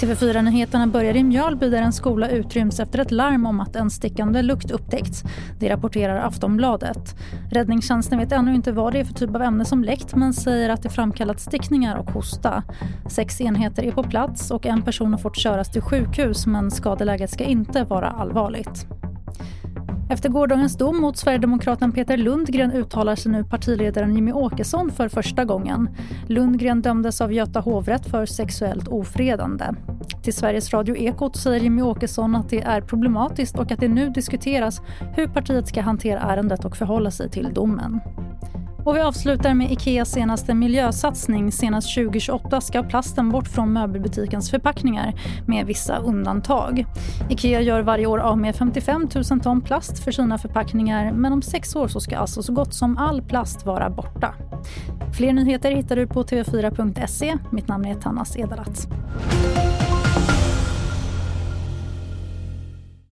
TV4-nyheterna börjar i Mjölby där en skola utryms efter ett larm om att en stickande lukt upptäckts. Det rapporterar Aftonbladet. Räddningstjänsten vet ännu inte vad det är för typ av ämne som läckt men säger att det framkallat stickningar och hosta. Sex enheter är på plats och en person har fått köras till sjukhus men skadeläget ska inte vara allvarligt. Efter gårdagens dom mot Sverigedemokraten Peter Lundgren uttalar sig nu partiledaren Jimmy Åkesson för första gången. Lundgren dömdes av Göta hovrätt för sexuellt ofredande. Till Sveriges Radio Ekot säger Jimmy Åkesson att det är problematiskt och att det nu diskuteras hur partiet ska hantera ärendet och förhålla sig till domen. Och vi avslutar med Ikeas senaste miljösatsning. Senast 2028 ska plasten bort från möbelbutikens förpackningar med vissa undantag. Ikea gör varje år av med 55 000 ton plast för sina förpackningar men om sex år så ska alltså så gott som all plast vara borta. Fler nyheter hittar du på tv4.se. Mitt namn är Tannas Edalat.